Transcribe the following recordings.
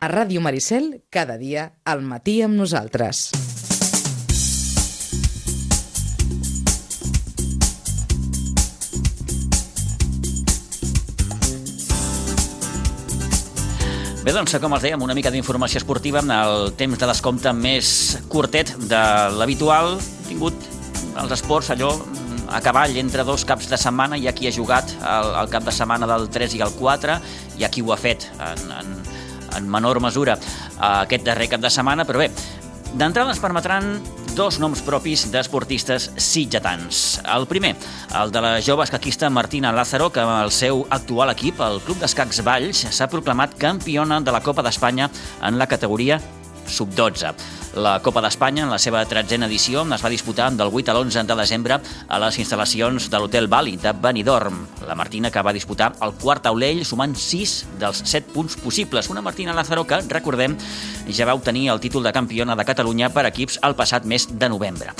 A Ràdio Maricel, cada dia, al matí amb nosaltres. Bé, doncs, com els dèiem, una mica d'informació esportiva, el temps de descompte més curtet de l'habitual, tingut els esports allò a cavall entre dos caps de setmana, hi ha qui ha jugat el, el cap de setmana del 3 i el 4, hi ha qui ho ha fet en, en, en menor mesura aquest darrer cap de setmana, però bé, d'entrada ens permetran dos noms propis d'esportistes sitgetans. El primer, el de la jove escaquista Martina Lázaro, que amb el seu actual equip, el Club d'Escacs Valls, s'ha proclamat campiona de la Copa d'Espanya en la categoria sub-12. La Copa d'Espanya, en la seva tretzena edició, es va disputar del 8 a l'11 de desembre a les instal·lacions de l'Hotel Bali de Benidorm. La Martina que va disputar el quart taulell sumant 6 dels 7 punts possibles. Una Martina Lázaro que, recordem, ja va obtenir el títol de campiona de Catalunya per equips el passat mes de novembre.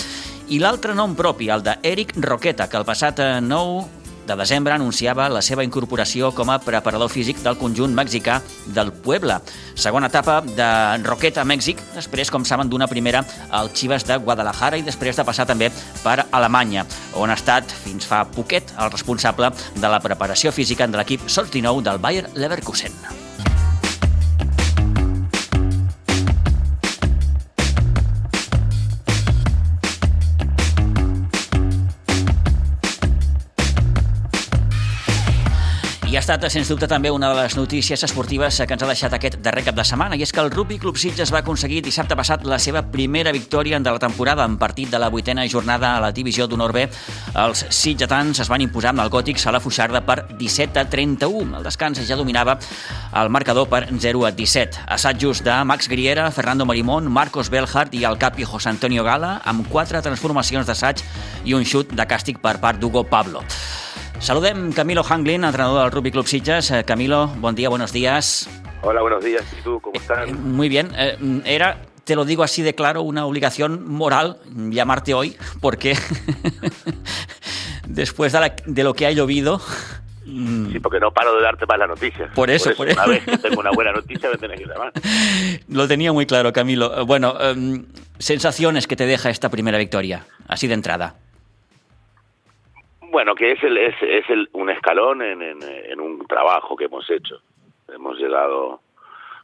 I l'altre nom propi, el d'Eric Roqueta, que el passat 9 de desembre anunciava la seva incorporació com a preparador físic del conjunt mexicà del Puebla. Segona etapa de Roqueta a Mèxic, després, com saben, d'una primera al Chivas de Guadalajara i després de passar també per Alemanya, on ha estat fins fa poquet el responsable de la preparació física de l'equip Sols 19 del Bayer Leverkusen. Ha estat, sens dubte, també una de les notícies esportives que ens ha deixat aquest darrer cap de setmana, i és que el Rugby Club Sitges va aconseguir dissabte passat la seva primera victòria de la temporada en partit de la vuitena jornada a la divisió d'honor B. Els sitgetans es van imposar amb el Gòtics a la Fuixarda per 17 a 31. El descans ja dominava el marcador per 0 a 17. Assajos de Max Griera, Fernando Marimón, Marcos Belhart i el capi José Antonio Gala, amb quatre transformacions d'assaig i un xut de càstig per part d'Hugo Pablo. Saludem Camilo Hanglin, entrenador del Rugby Club Sitges. Eh, Camilo, buen día, buenos días. Hola, buenos días. ¿Y tú cómo estás? Eh, muy bien. Eh, era, te lo digo así de claro, una obligación moral llamarte hoy, porque después de, la, de, lo que ha llovido... Sí, porque no paro de darte más la noticia. Por eso, por eso. Una vez que tengo una buena noticia, me tenés que llamar. Lo tenía muy claro, Camilo. Bueno, um, sensaciones que te deja esta primera victoria, así de entrada. Bueno, que es, el, es, es el, un escalón en, en, un trabajo que hemos hecho. Hemos llegado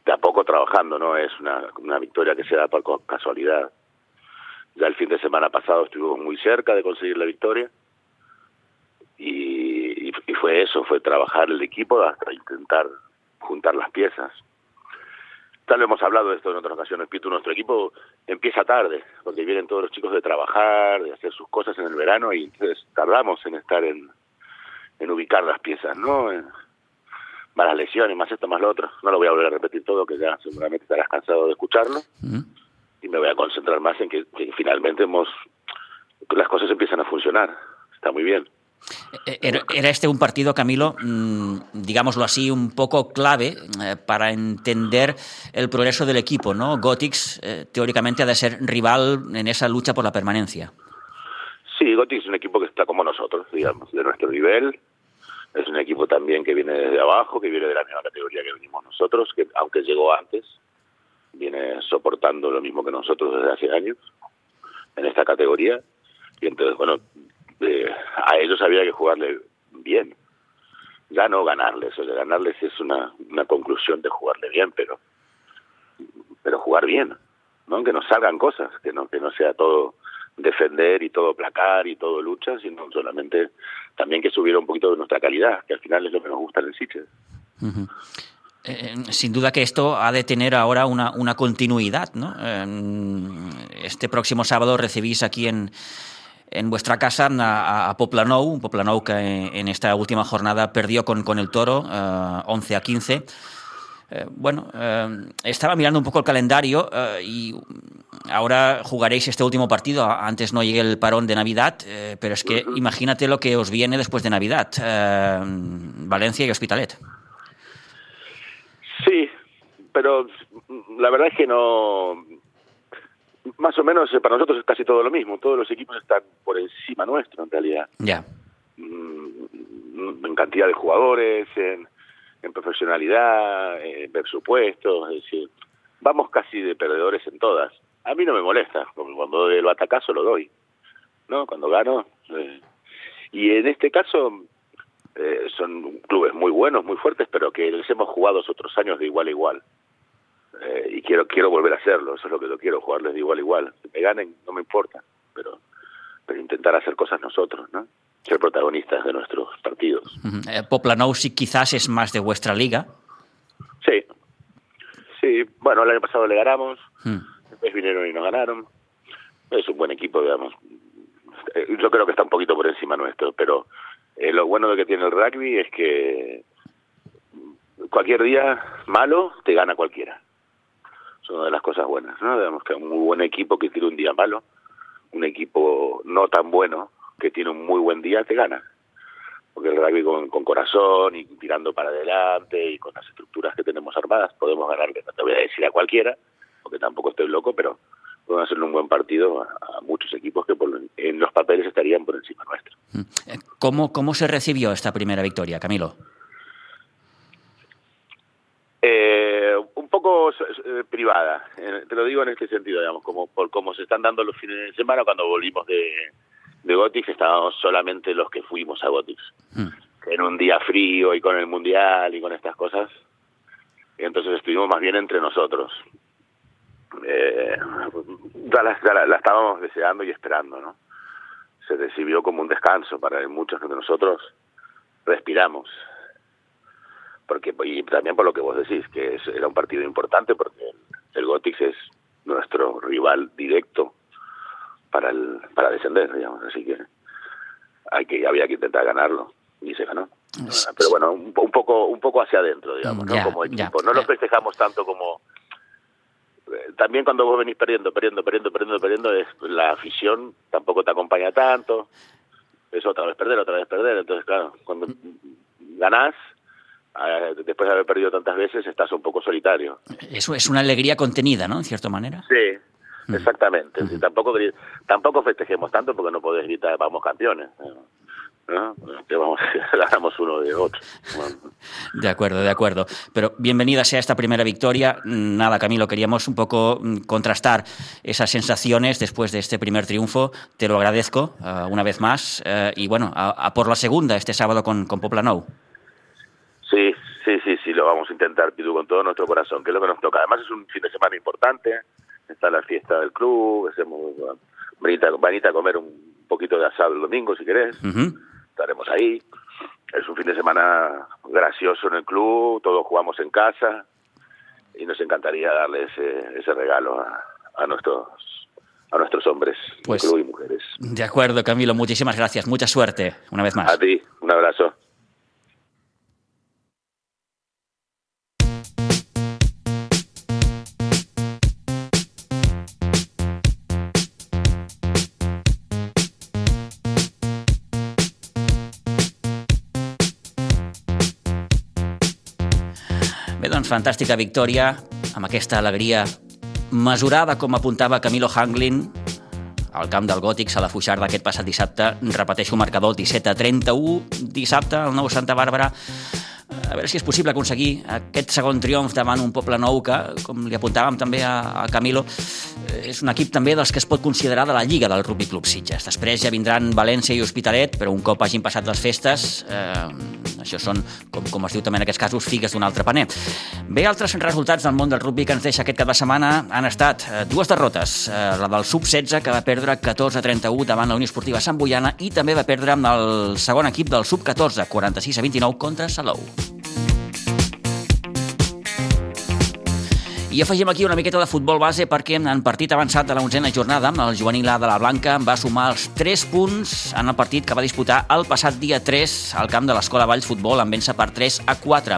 de a poco trabajando, no es una, una victoria que se da por casualidad. Ya el fin de semana pasado estuvimos muy cerca de conseguir la victoria y, y, y fue eso, fue trabajar el equipo hasta intentar juntar las piezas. Tal hemos hablado de esto en otras ocasiones, Pito, nuestro equipo empieza tarde, porque vienen todos los chicos de trabajar, de hacer sus cosas en el verano y entonces tardamos en estar en, en ubicar las piezas, ¿no? Más las lesiones, más esto, más lo otro. No lo voy a volver a repetir todo, que ya seguramente estarás cansado de escucharlo. Uh -huh. Y me voy a concentrar más en que, que finalmente hemos, las cosas empiezan a funcionar. Está muy bien. Era, era, este un partido, Camilo, mmm, digámoslo así, un poco clave eh, para entender el progreso del equipo, ¿no? Gotix, eh, teóricamente, ha de ser rival en esa lucha por la permanencia. Sí, Gotix es un equipo que está como nosotros, digamos, de nuestro nivel. Es un equipo también que viene desde abajo, que viene de la misma categoría que venimos nosotros, que aunque llegó antes, viene soportando lo mismo que nosotros desde hace años en esta categoría. Y entonces, bueno, eh, a ellos había que jugarle bien. Ya no ganarles, o sea, ganarles es una, una conclusión de jugarle bien, pero pero jugar bien, ¿no? Que nos salgan cosas, que no que no sea todo defender y todo placar y todo lucha, sino solamente también que subiera un poquito de nuestra calidad, que al final es lo que nos gusta en el. Uh -huh. Eh, sin duda que esto ha de tener ahora una, una continuidad, ¿no? Eh, este próximo sábado recibís aquí en, en vuestra casa a, a Poplanou, Poplanou que en esta última jornada perdió con, con el Toro uh, 11 a 15. Eh, bueno, eh, estaba mirando un poco el calendario eh, y ahora jugaréis este último partido. Antes no llegue el parón de Navidad, eh, pero es que imagínate lo que os viene después de Navidad. Eh, Valencia y Hospitalet. Sí, pero la verdad es que no. Más o menos para nosotros es casi todo lo mismo. Todos los equipos están por encima nuestro, en realidad. Ya. Mm, En cantidad de jugadores, en, en profesionalidad, en presupuestos, es decir, vamos casi de perdedores en todas. A mí no me molesta, porque cuando doy el batacazo lo doy, ¿no? Cuando gano. Eh. Y en este caso eh, son clubes muy buenos, muy fuertes, pero que les hemos jugado otros años de igual a igual. Eh, quiero quiero volver a hacerlo, eso es lo que yo quiero, jugarles de igual a igual. Que me ganen, no me importa, pero, pero intentar hacer cosas nosotros, ¿no? Ser protagonistas de nuestros partidos. Uh -huh. eh, quizás es más de vuestra liga. Sí, sí, bueno, el año pasado le ganamos, uh después vinieron y nos ganaron. Es un buen equipo, digamos. Eh, yo creo que está un poquito por encima nuestro, pero eh, lo bueno de que tiene el rugby es que cualquier día malo te gana cualquiera. Es una de las cosas buenas, ¿no? Digamos que un muy buen equipo que tiene un día malo, un equipo no tan bueno que tiene un muy buen día te gana. Porque el rugby con, con corazón y tirando para adelante y con las estructuras que tenemos armadas podemos ganarle, no te voy a decir a cualquiera, porque tampoco estoy loco, pero podemos hacerle un buen partido a, a muchos equipos que por, en los papeles estarían por encima nuestro. ¿Cómo, ¿Cómo se recibió esta primera victoria, Camilo? Eh, poco eh, privada, eh, te lo digo en este sentido, digamos, como por cómo se están dando los fines de semana cuando volvimos de, de Gotix, estábamos solamente los que fuimos a Gotix. Mm. En un día frío y con el Mundial y con estas cosas, y entonces estuvimos más bien entre nosotros. Eh, ya, la, ya la, la, estábamos deseando y esperando, ¿no? Se recibió como un descanso para muchos de nosotros. Respiramos, porque y también por lo que vos decís que es, era un partido importante porque el, el Gotix es nuestro rival directo para el para descender digamos así que hay que había que intentar ganarlo y se ganó. Pero bueno un, un poco un poco hacia adentro digamos como equipo. No lo ya. festejamos tanto como eh, también cuando vos venís perdiendo perdiendo perdiendo perdiendo perdiendo es la afición tampoco te acompaña tanto. Es otra vez perder otra vez perder. Entonces claro cuando ganás después de haber perdido tantas veces, estás un poco solitario. Eso es una alegría contenida, ¿no? En cierta manera. Sí, exactamente. Mm. Sí, tampoco, tampoco festejemos tanto porque no podés gritar, vamos campeones. ¿no? Que vamos, ganamos uno de otro. Bueno. De acuerdo, de acuerdo. Pero bienvenida sea esta primera victoria. Nada, Camilo, queríamos un poco mm, contrastar esas sensaciones después de este primer triunfo. Te lo agradezco uh, una vez más. Uh, y bueno, a, a, por la segunda este sábado con, con Poplanou. Sí, sí, sí, sí, lo vamos a intentar, Pidu, con todo nuestro corazón, que es lo que nos toca. Además es un fin de semana importante, está la fiesta del club, hacemos, vanita, vanita a comer un poquito de asado el domingo, si querés, uh -huh. estaremos ahí. Es un fin de semana gracioso en el club, todos jugamos en casa y nos encantaría darle ese, ese regalo a, a nuestros a nuestros hombres, pues, club y mujeres. De acuerdo, Camilo, muchísimas gracias, mucha suerte, una vez más. A ti, un abrazo. Fantàstica victòria, amb aquesta alegria mesurada, com apuntava Camilo Hanglin, al camp del Gòtics a la Fuixarda aquest passat dissabte. Repeteixo marcador 17 a 31 dissabte al nou Santa Bàrbara a veure si és possible aconseguir aquest segon triomf davant un poble nou que, com li apuntàvem també a, a Camilo, és un equip també dels que es pot considerar de la Lliga del Rugby Club Sitges. Després ja vindran València i Hospitalet, però un cop hagin passat les festes, eh, això són, com, com es diu també en aquests casos, figues d'un altre paner. Bé, altres resultats del món del rugby que ens deixa aquest cap de setmana han estat eh, dues derrotes. Eh, la del Sub-16, que va perdre 14 a 31 davant la Unió Esportiva Sant Boiana, i també va perdre amb el segon equip del Sub-14, 46 a 29 contra Salou. I afegim aquí una miqueta de futbol base perquè en partit avançat de la onzena jornada, el juvenil A de la Blanca va sumar els 3 punts en el partit que va disputar el passat dia 3 al camp de l'Escola Valls Futbol en vèncer per 3 a 4.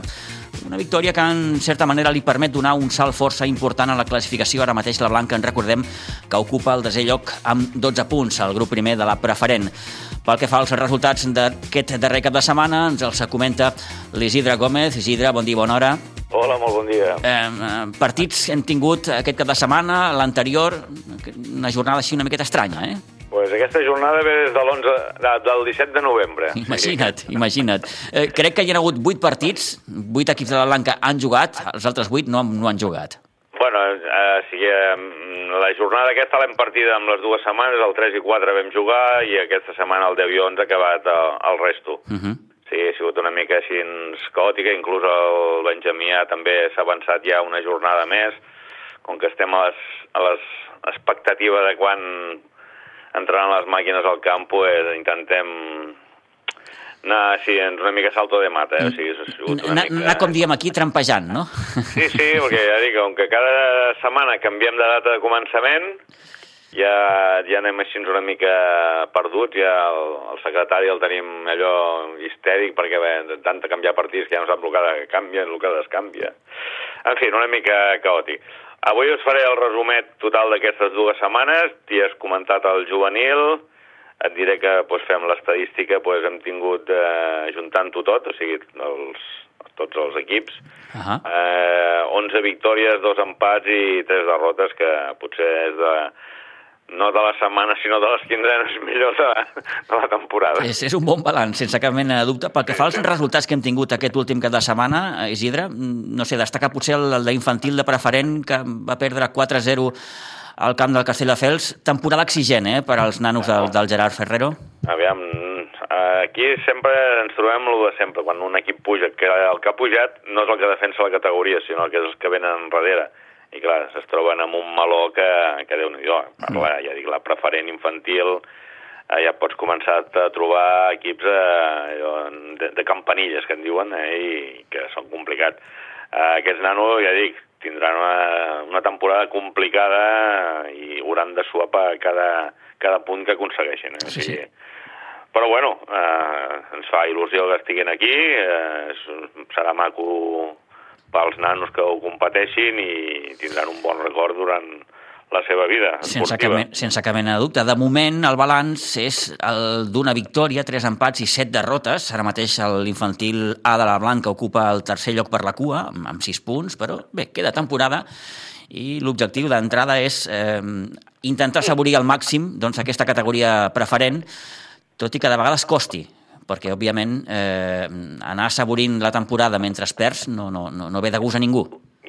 Una victòria que en certa manera li permet donar un salt força important a la classificació. Ara mateix la Blanca en recordem que ocupa el desè lloc amb 12 punts, al grup primer de la preferent. Pel que fa als resultats d'aquest darrer cap de setmana, ens els comenta l'Isidre Gómez. Isidre, bon dia, bona hora. Hola, molt bon dia. Eh, partits hem tingut aquest cap de setmana, l'anterior, una jornada així una miqueta estranya, eh? Pues aquesta jornada ve des de l'11, de, del 17 de novembre. Imagina't, imagina't. Eh, crec que hi ha hagut 8 partits, 8 equips de la Blanca han jugat, els altres 8 no, no han jugat. Bueno, eh, sí, eh, la jornada aquesta l'hem partida amb les dues setmanes, el 3 i 4 vam jugar i aquesta setmana el 10 i 11 ha acabat el, el resto. Uh -huh. Sí, ha sigut una mica així caòtica, inclús el Benjamià també s'ha avançat ja una jornada més, com que estem a les, a les expectativa de quan entraran les màquines al camp, pues, intentem anar, sí, una mica salto de mata, eh? o sigui, ha sigut una Anar, mica... anar, com diem aquí, trampejant, no? Sí, sí, perquè ja dic, com que cada setmana canviem de data de començament, ja, ja anem així una mica perduts, ja el, el secretari el tenim allò histèric perquè bé, tant de canviar partits que ja no sap el que canvia i el que descanvia. En fi, una mica caòtic. Avui us faré el resumet total d'aquestes dues setmanes, t'hi has comentat el juvenil, et diré que doncs, fem l'estadística, doncs, hem tingut, eh, juntant-ho tot, o sigui, els, tots els equips, Uh -huh. eh, 11 victòries, dos empats i tres derrotes, que potser és de, no de la setmana, sinó de les quinzenes millors de, de la temporada. És, és un bon balanç, sense cap mena de dubte. Pel que fa als resultats que hem tingut aquest últim cap de setmana, eh, Isidre, mm, no sé, destaca potser el, el d'infantil de preferent, que va perdre 4-0 al camp del Castelldefels. Temporada exigent, eh, per als nanos del, del Gerard Ferrero. Aviam, aquí sempre ens trobem el de sempre, quan un equip puja, que el que ha pujat no és el que defensa la categoria, sinó que és els que venen darrere. I clar, es troben amb un meló que, que déu-n'hi-do. Parla, ja dic, la preferent infantil, eh, ja pots començar a trobar equips eh, de, de campanilles, que en diuen, eh, i que són complicats. Eh, aquests nanos, ja dic, tindran una, una temporada complicada i hauran de suar per cada, cada punt que aconsegueixin. Eh? Sí, sí. Però bueno, eh, ens fa il·lusió que estiguin aquí, eh, serà maco pels nanos que ho competeixin i tindran un bon record durant la seva vida Sense cap, esportiva. sense cap mena de dubte. De moment, el balanç és el d'una victòria, tres empats i set derrotes. Ara mateix l'infantil A de la Blanca ocupa el tercer lloc per la cua, amb, amb sis punts, però bé, queda temporada i l'objectiu d'entrada és eh, intentar assaborir al màxim doncs, aquesta categoria preferent, tot i que de vegades costi, perquè, òbviament, eh, anar assaborint la temporada mentre es perds no, no, no, no ve de gust a ningú.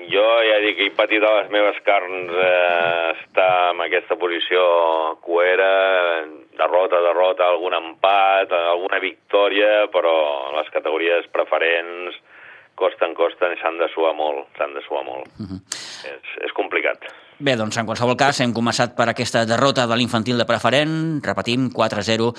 Jo ja dic que he patit a les meves carns eh, estar en aquesta posició cuera, derrota, derrota, algun empat, alguna victòria, però les categories preferents costen, costen s'han de suar molt, s'han de suar molt. Uh -huh. és, és complicat. Bé, doncs en qualsevol cas hem començat per aquesta derrota de l'infantil de preferent, repetim, 4-0,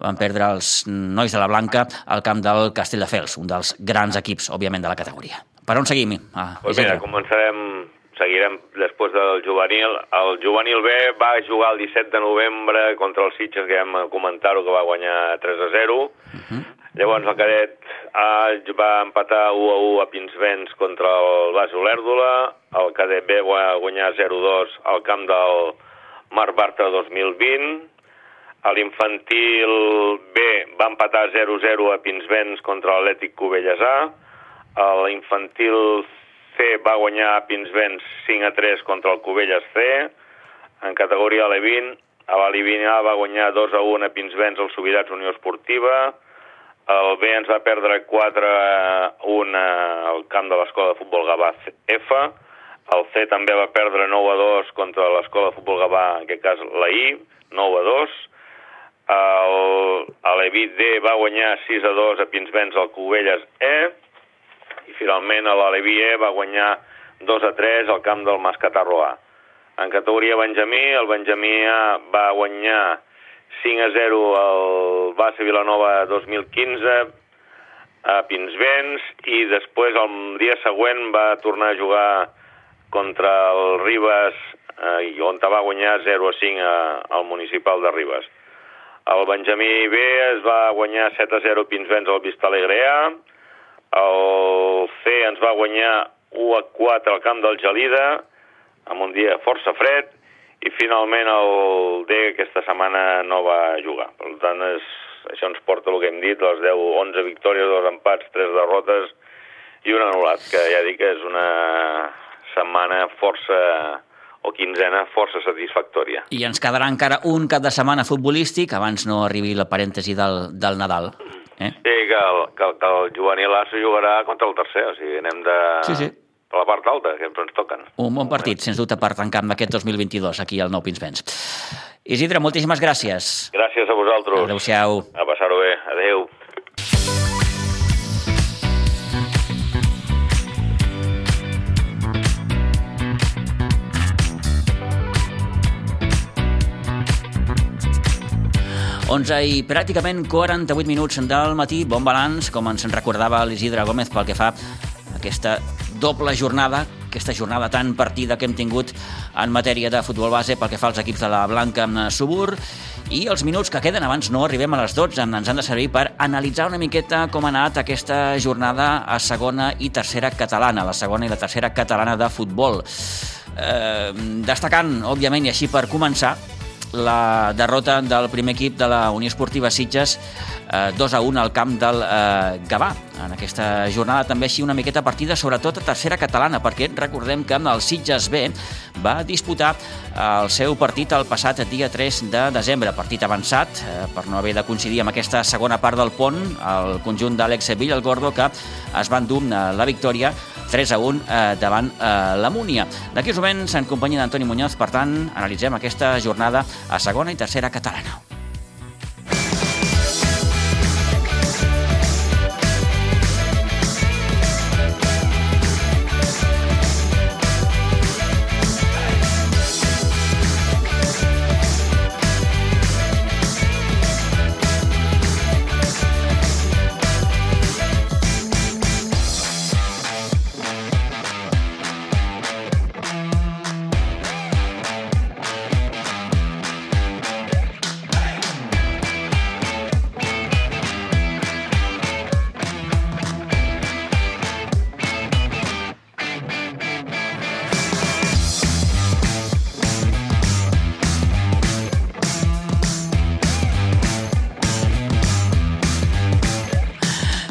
van perdre els nois de la Blanca al camp del Castelldefels, un dels grans equips, òbviament, de la categoria. Per on seguim? Ah, Pues mira, començarem, seguirem després del juvenil. El juvenil B va jugar el 17 de novembre contra el Sitges, que vam comentar-ho, que va guanyar 3 a 0. Uh -huh. Llavors el cadet A va empatar 1 a 1 a Pinsbens contra el Bas Olèrdola. El cadet B va guanyar 0-2 al camp del Mar Bartra 2020. A l'infantil B va empatar 0-0 a Pinsbens contra l'Atlètic Cubelles A. L'infantil C va guanyar a Pinsbens 5 a 3 contra el Cubelles C. En categoria Alevin, a l'Alevin A va guanyar 2 a 1 a Pinsbens al Sobirats Unió Esportiva. El B ens va perdre 4 a 1 al camp de l'Escola de Futbol Gavà F. El C també va perdre 9 a 2 contra l'Escola de Futbol Gavà, en aquest cas la I, 9 a 2. El, l'Evit D va guanyar 6 a 2 a Pinsbens al Cubelles E. I finalment l'Alevi E va guanyar 2 a 3 al camp del Mascatarro A. En categoria Benjamí, el Benjamí A va guanyar 5 a 0 al Bassa Vilanova 2015 a Pinsbens i després el dia següent va tornar a jugar contra el Ribes eh, on va guanyar 0 a 5 a, al municipal de Ribes. El Benjamí B es va guanyar 7 a 0 Pinsbens al Vista Alegre A. El C ens va guanyar 1 a 4 al camp del Gelida amb un dia força fred i finalment el D aquesta setmana no va jugar. Per tant, és, això ens porta el que hem dit, les 10, 11 victòries, dos empats, tres derrotes i un anul·lat, que ja dic que és una setmana força o quinzena força satisfactòria. I ens quedarà encara un cap de setmana futbolístic abans no arribi la parèntesi del, del Nadal. Eh? Sí, que el, que, el, que el juvenil A se jugarà contra el tercer, o sigui, anem de... Sí, sí. Per la part alta, que ens toquen. Un bon partit, sens dubte, per tancar amb aquest 2022 aquí al Nou Pinsbens. Isidre, moltíssimes gràcies. Gràcies a vosaltres. Adéu-siau. A passar-ho bé. Adéu. Onze i pràcticament 48 minuts del matí, bon balanç, com ens en recordava l'Isidre Gómez pel que fa a aquesta doble jornada, aquesta jornada tan partida que hem tingut en matèria de futbol base pel que fa als equips de la Blanca amb Subur, i els minuts que queden abans no arribem a les 12 ens han de servir per analitzar una miqueta com ha anat aquesta jornada a segona i tercera catalana, la segona i la tercera catalana de futbol. Eh, destacant, òbviament, i així per començar, la derrota del primer equip de la Unió Esportiva Sitges eh, 2 a 1 al camp del eh, Gavà. En aquesta jornada també així una miqueta partida, sobretot a tercera catalana, perquè recordem que el Sitges B va disputar el seu partit el passat dia 3 de desembre, partit avançat, eh, per no haver de coincidir amb aquesta segona part del pont, el conjunt d'Àlex Villalgordo, que es van dur eh, la victòria 3 a 1 eh, davant eh, la Múnia. D'aquí uns moments, en companyia d'Antoni Muñoz, per tant, analitzem aquesta jornada a segona i tercera catalana.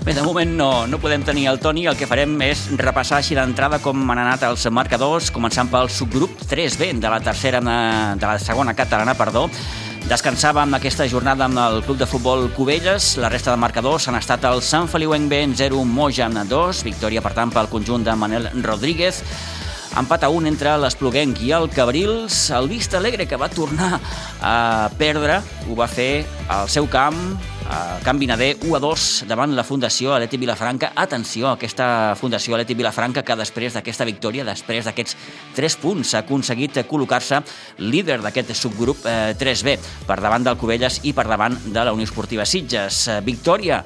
Bé, de moment no, no podem tenir el Toni, el que farem és repassar així d'entrada com han anat els marcadors, començant pel subgrup 3B de la tercera, de la segona catalana, perdó. Descansàvem aquesta jornada amb el club de futbol Cubelles. La resta de marcadors han estat el Sant Feliuenc B en 0, Moja en 2, victòria per tant pel conjunt de Manel Rodríguez. Empat a un entre l'Espluguenc i el Cabrils. El Vista Alegre, que va tornar a perdre, ho va fer al seu camp, a Camp Vinader, 1 a 2 davant la Fundació Aleti Vilafranca. Atenció a aquesta Fundació Aleti Vilafranca que després d'aquesta victòria, després d'aquests 3 punts, ha aconseguit col·locar-se líder d'aquest subgrup eh, 3B per davant del Cubelles i per davant de la Unió Esportiva Sitges. Eh, victòria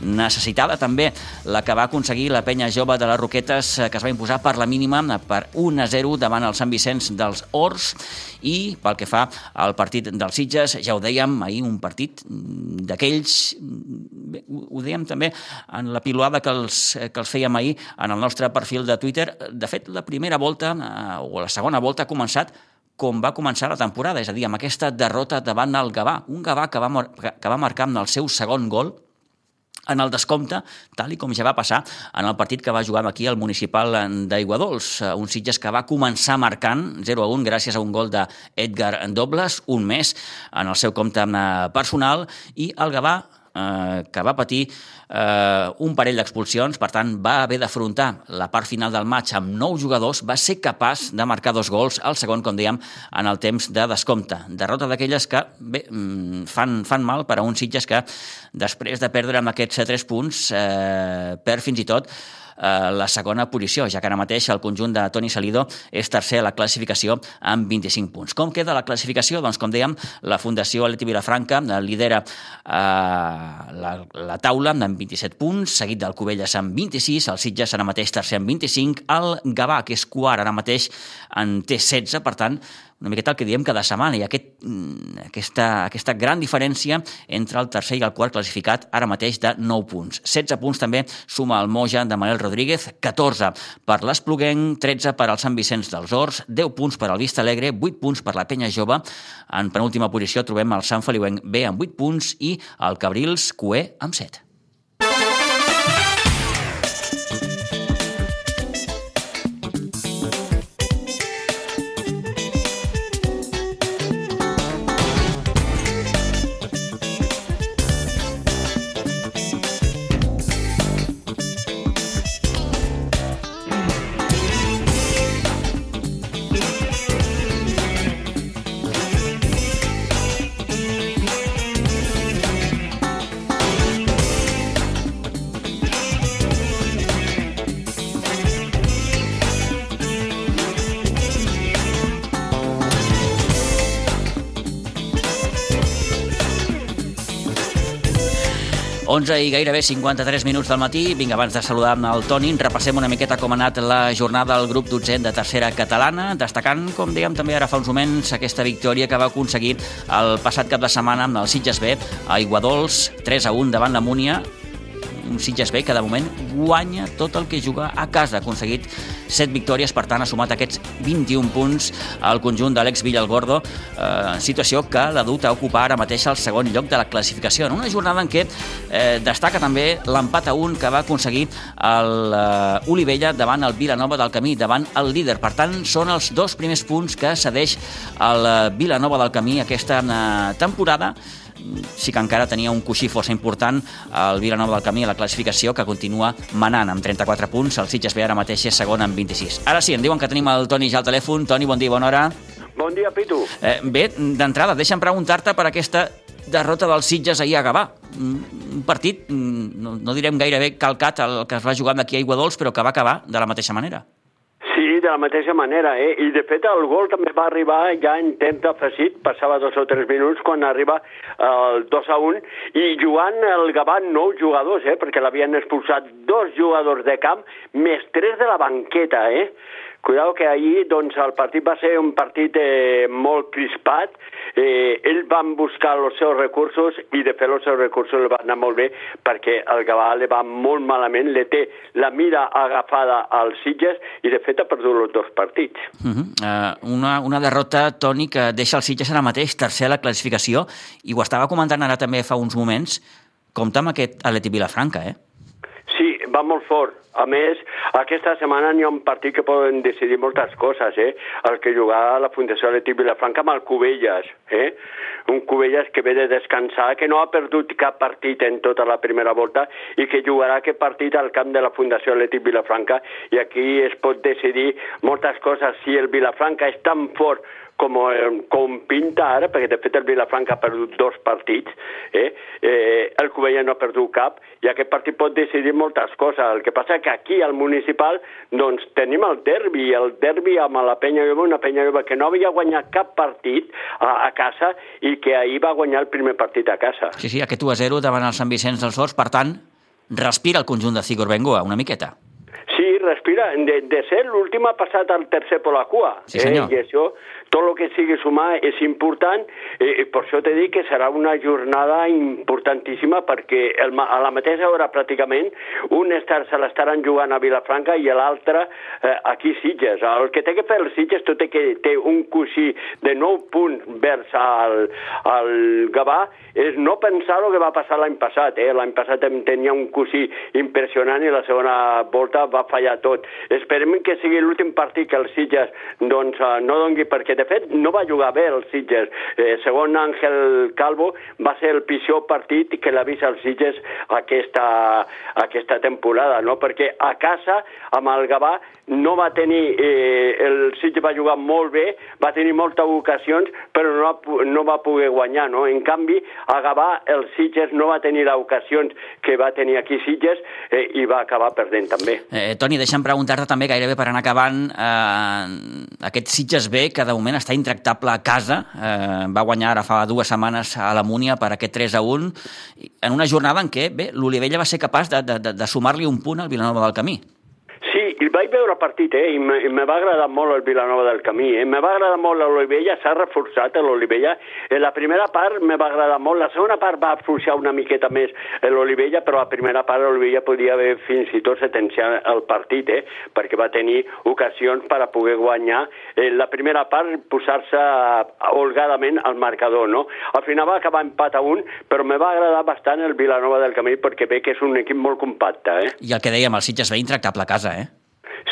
necessitada també la que va aconseguir la penya jove de les Roquetes que es va imposar per la mínima per 1 a 0 davant el Sant Vicenç dels Ors i pel que fa al partit dels Sitges, ja ho dèiem ahir, un partit d'aquells ho dèiem també en la piloada que els, que els fèiem ahir en el nostre perfil de Twitter. De fet la primera volta o la segona volta ha començat com va començar la temporada, és a dir, amb aquesta derrota davant el Gavà, un Gavà que va, que va marcar amb el seu segon gol en el descompte, tal i com ja va passar en el partit que va jugar aquí al municipal d'Aiguadols. Un Sitges que va començar marcant 0 a 1 gràcies a un gol d'Edgar Dobles, un mes en el seu compte personal, i el Gavà eh, que va patir eh, un parell d'expulsions, per tant va haver d'afrontar la part final del maig amb nou jugadors, va ser capaç de marcar dos gols, el segon, com dèiem, en el temps de descompte. Derrota d'aquelles que bé, mm, fan, fan mal per a uns Sitges que després de perdre amb aquests tres punts eh, perd fins i tot eh, la segona posició, ja que ara mateix el conjunt de Toni Salido és tercer a la classificació amb 25 punts. Com queda la classificació? Doncs, com dèiem, la Fundació Aleti Vilafranca lidera eh, la, la taula amb 27 punts, seguit del Cubelles amb 26, el Sitges ara mateix tercer amb 25, el Gavà, que és quart ara mateix, en té 16, per tant, una miqueta el que diem cada setmana, i aquest, mm, aquesta, aquesta gran diferència entre el tercer i el quart classificat ara mateix de 9 punts. 16 punts també suma el Moja de Manel Rodríguez, 14 per l'Espluguenc, 13 per al Sant Vicenç dels Horts, 10 punts per al Vista Alegre, 8 punts per la Penya Jove. En penúltima posició trobem el Sant Feliuenc B amb 8 punts i el Cabrils Cué amb 7. 11 i gairebé 53 minuts del matí. Vinga, abans de saludar el Toni, repassem una miqueta com ha anat la jornada del grup 12 de tercera catalana, destacant, com dèiem també ara fa uns moments, aquesta victòria que va aconseguir el passat cap de setmana amb el Sitges B a Iguadols, 3 a 1 davant la Múnia, un Sitges B que de moment guanya tot el que juga a casa. Ha aconseguit 7 victòries, per tant ha sumat aquests 21 punts al conjunt d'Àlex Villalgordo, eh, situació que l'ha dut a ocupar ara mateix el segon lloc de la classificació. En una jornada en què eh, destaca també l'empat a un que va aconseguir l'Olivella eh, davant el Vilanova del Camí, davant el líder. Per tant, són els dos primers punts que cedeix el eh, Vilanova del Camí aquesta eh, temporada sí que encara tenia un coixí força important el Vilanova del Camí a la classificació que continua manant amb 34 punts. El Sitges B ara mateix és segon amb 26 ara sí, em diuen que tenim el Toni ja al telèfon. Toni, bon dia, bona hora. Bon dia, Pitu. Eh, Bé, d'entrada, deixa'm preguntar-te per aquesta derrota del Sitges ahir a Gavà. Un partit, mm, no, no direm gairebé calcat el que es va jugar d'aquí a Iguadols però que va acabar de la mateixa manera de la mateixa manera, eh? I de fet el gol també va arribar ja en temps afegit, passava dos o tres minuts quan arriba el 2 a 1, i jugant el Gavà nou jugadors, eh? Perquè l'havien expulsat dos jugadors de camp més tres de la banqueta, eh? Cuidado que ahir doncs, el partit va ser un partit eh, molt crispat, eh, ells van buscar els seus recursos i de fet els seus recursos li van anar molt bé perquè el Gavà li va molt malament, li té la mira agafada als Sitges i de fet ha perdut els dos partits. Uh -huh. uh, una, una derrota, Toni, que deixa els Sitges ara mateix tercer a la classificació i ho estava comentant ara també fa uns moments, compta amb aquest Atleti Vilafranca, eh? Va molt fort. A més, aquesta setmana n'hi ha un partit que poden decidir moltes coses, eh? El que jugarà a la Fundació Atlètic Vilafranca amb el Cubelles, eh? Un Cubelles que ve de descansar, que no ha perdut cap partit en tota la primera volta i que jugarà aquest partit al camp de la Fundació Atlètic Vilafranca i aquí es pot decidir moltes coses. Si el Vilafranca és tan fort com, eh, com pinta ara, perquè de fet el Vilafranca ha perdut dos partits, eh? Eh, el Covella no ha perdut cap, i aquest partit pot decidir moltes coses. El que passa que aquí al municipal doncs, tenim el derbi, el derbi amb la Penya Lloba, una Penya Lloba que no havia guanyat cap partit a, a casa i que ahir va guanyar el primer partit a casa. Sí, sí, aquest 1-0 davant el Sant Vicenç dels Horts, per tant, respira el conjunt de Cigor Bengoa una miqueta. Sí, respira. De, de ser l'últim ha passat al tercer per la cua. Sí, senyor. Eh? I això, tot el que sigui sumar és important. Eh, per això t'he dit que serà una jornada importantíssima perquè el, a la mateixa hora pràcticament un estar, se l'estaran jugant a Vilafranca i l'altre eh, aquí Sitges. El que té que fer el Sitges tot i que té un cosí de 9 punts vers al, al Gavà és no pensar el que va passar l'any passat. Eh? L'any passat tenia un cosí impressionant i la segona volta va fallar tot. Esperem que sigui l'últim partit que el Sitges doncs, eh, no dongui, perquè de fet no va jugar bé el Sitges. Eh, segon Àngel Calvo va ser el pitjor partit que l'ha vist el Sitges aquesta, aquesta temporada, no? perquè a casa, amb el Gavà, no va tenir, eh, el Sitges va jugar molt bé, va tenir moltes ocasions, però no, va, no va poder guanyar, no? En canvi, a Gavà el Sitges no va tenir les ocasions que va tenir aquí Sitges eh, i va acabar perdent també. Eh, Toni, deixa'm preguntar-te també gairebé per anar acabant eh, aquest Sitges B, que de moment està intractable a casa, eh, va guanyar ara fa dues setmanes a la Múnia per aquest 3 a 1, en una jornada en què bé, l'Olivella va ser capaç de, de, de sumar-li un punt al Vilanova del Camí. Sí, i vaig veure el partit, eh, i me, va agradar molt el Vilanova del Camí, eh, me va agradar molt l'Olivella, s'ha reforçat l'Olivella, eh, la primera part me va agradar molt, la segona part va forçar una miqueta més l'Olivella, però la primera part l'Olivella podia haver fins i tot sentenciat el partit, eh, perquè va tenir ocasions per a poder guanyar, eh, la primera part posar-se holgadament al marcador, no? Al final va acabar empat a un, però me va agradar bastant el Vilanova del Camí perquè ve que és un equip molt compacte, eh? I el que dèiem, el Sitges ve intractable a casa, eh?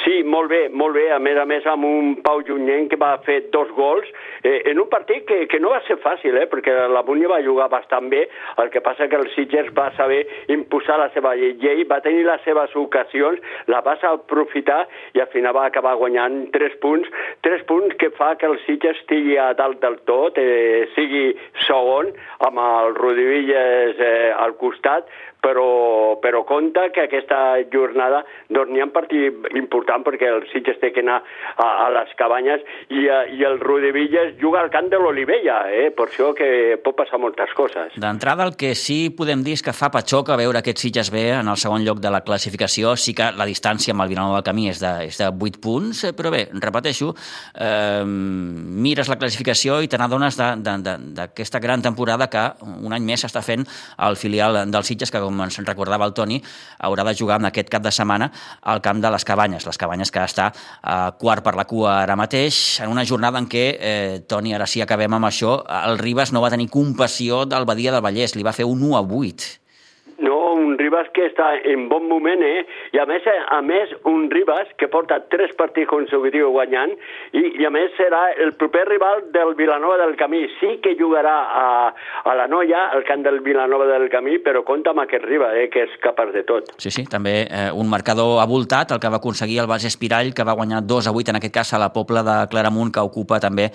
Sí, molt bé, molt bé. A més a més, amb un Pau Junyent que va fer dos gols eh, en un partit que, que no va ser fàcil, eh, perquè la Múnia va jugar bastant bé. El que passa que el Sitges va saber imposar la seva llei, va tenir les seves ocasions, la va aprofitar i al final va acabar guanyant tres punts. Tres punts que fa que el Sitges estigui a dalt del tot, eh, sigui segon, amb el Rodivilles eh, al costat, però, però compte que aquesta jornada doncs, n'hi ha un partit important perquè el Sitges té que anar a, a les cabanyes i, a, i el Rodevilles juga al camp de l'Olivella, eh? per això que pot passar moltes coses. D'entrada, el que sí podem dir és que fa patxoca veure aquest Sitges B en el segon lloc de la classificació. Sí que la distància amb el Vilanova del Camí és de, és de 8 punts, eh, però bé, repeteixo, eh, mires la classificació i te n'adones d'aquesta gran temporada que un any més està fent el filial del Sitges, que com ens recordava el Toni, haurà de jugar en aquest cap de setmana al camp de les Cabanyes, les Cabanyes que està eh, quart per la cua ara mateix, en una jornada en què, eh, Toni, ara sí acabem amb això, el Ribas no va tenir compassió del Badia del Vallès, li va fer un 1 a 8. Ribas que està en bon moment, eh? I a més, a més un Ribas que porta tres partits consecutius guanyant i, i a més serà el proper rival del Vilanova del Camí. Sí que jugarà a, a la Noia, al camp del Vilanova del Camí, però compta amb aquest Ribas, eh, que és capaç de tot. Sí, sí, també eh, un marcador avoltat, el que va aconseguir el Bas Espirall, que va guanyar 2 a 8, en aquest cas a la Pobla de Claramunt, que ocupa també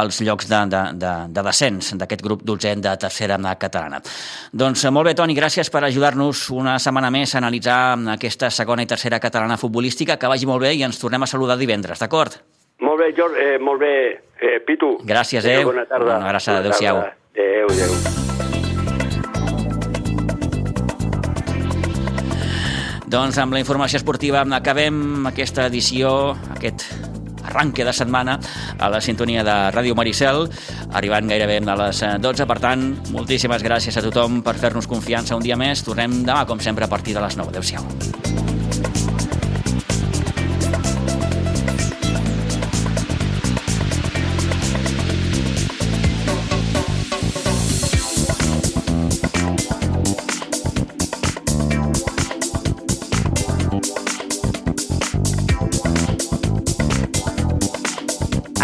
els llocs de, de, de, de descens d'aquest grup dotzent de tercera catalana. Doncs molt bé, Toni, gràcies per ajudar-nos una setmana més a analitzar aquesta segona i tercera catalana futbolística. Que vagi molt bé i ens tornem a saludar divendres, d'acord? Molt bé, George, eh, molt bé, eh, Pitu. Gràcies, eh? Bona tarda. Una abraçada, adéu-siau. Adéu, adéu. Doncs amb la informació esportiva acabem aquesta edició, aquest arranque de setmana a la sintonia de Ràdio Maricel, arribant gairebé a les 12. Per tant, moltíssimes gràcies a tothom per fer-nos confiança un dia més. Tornem demà, com sempre, a partir de les 9. Adéu-siau.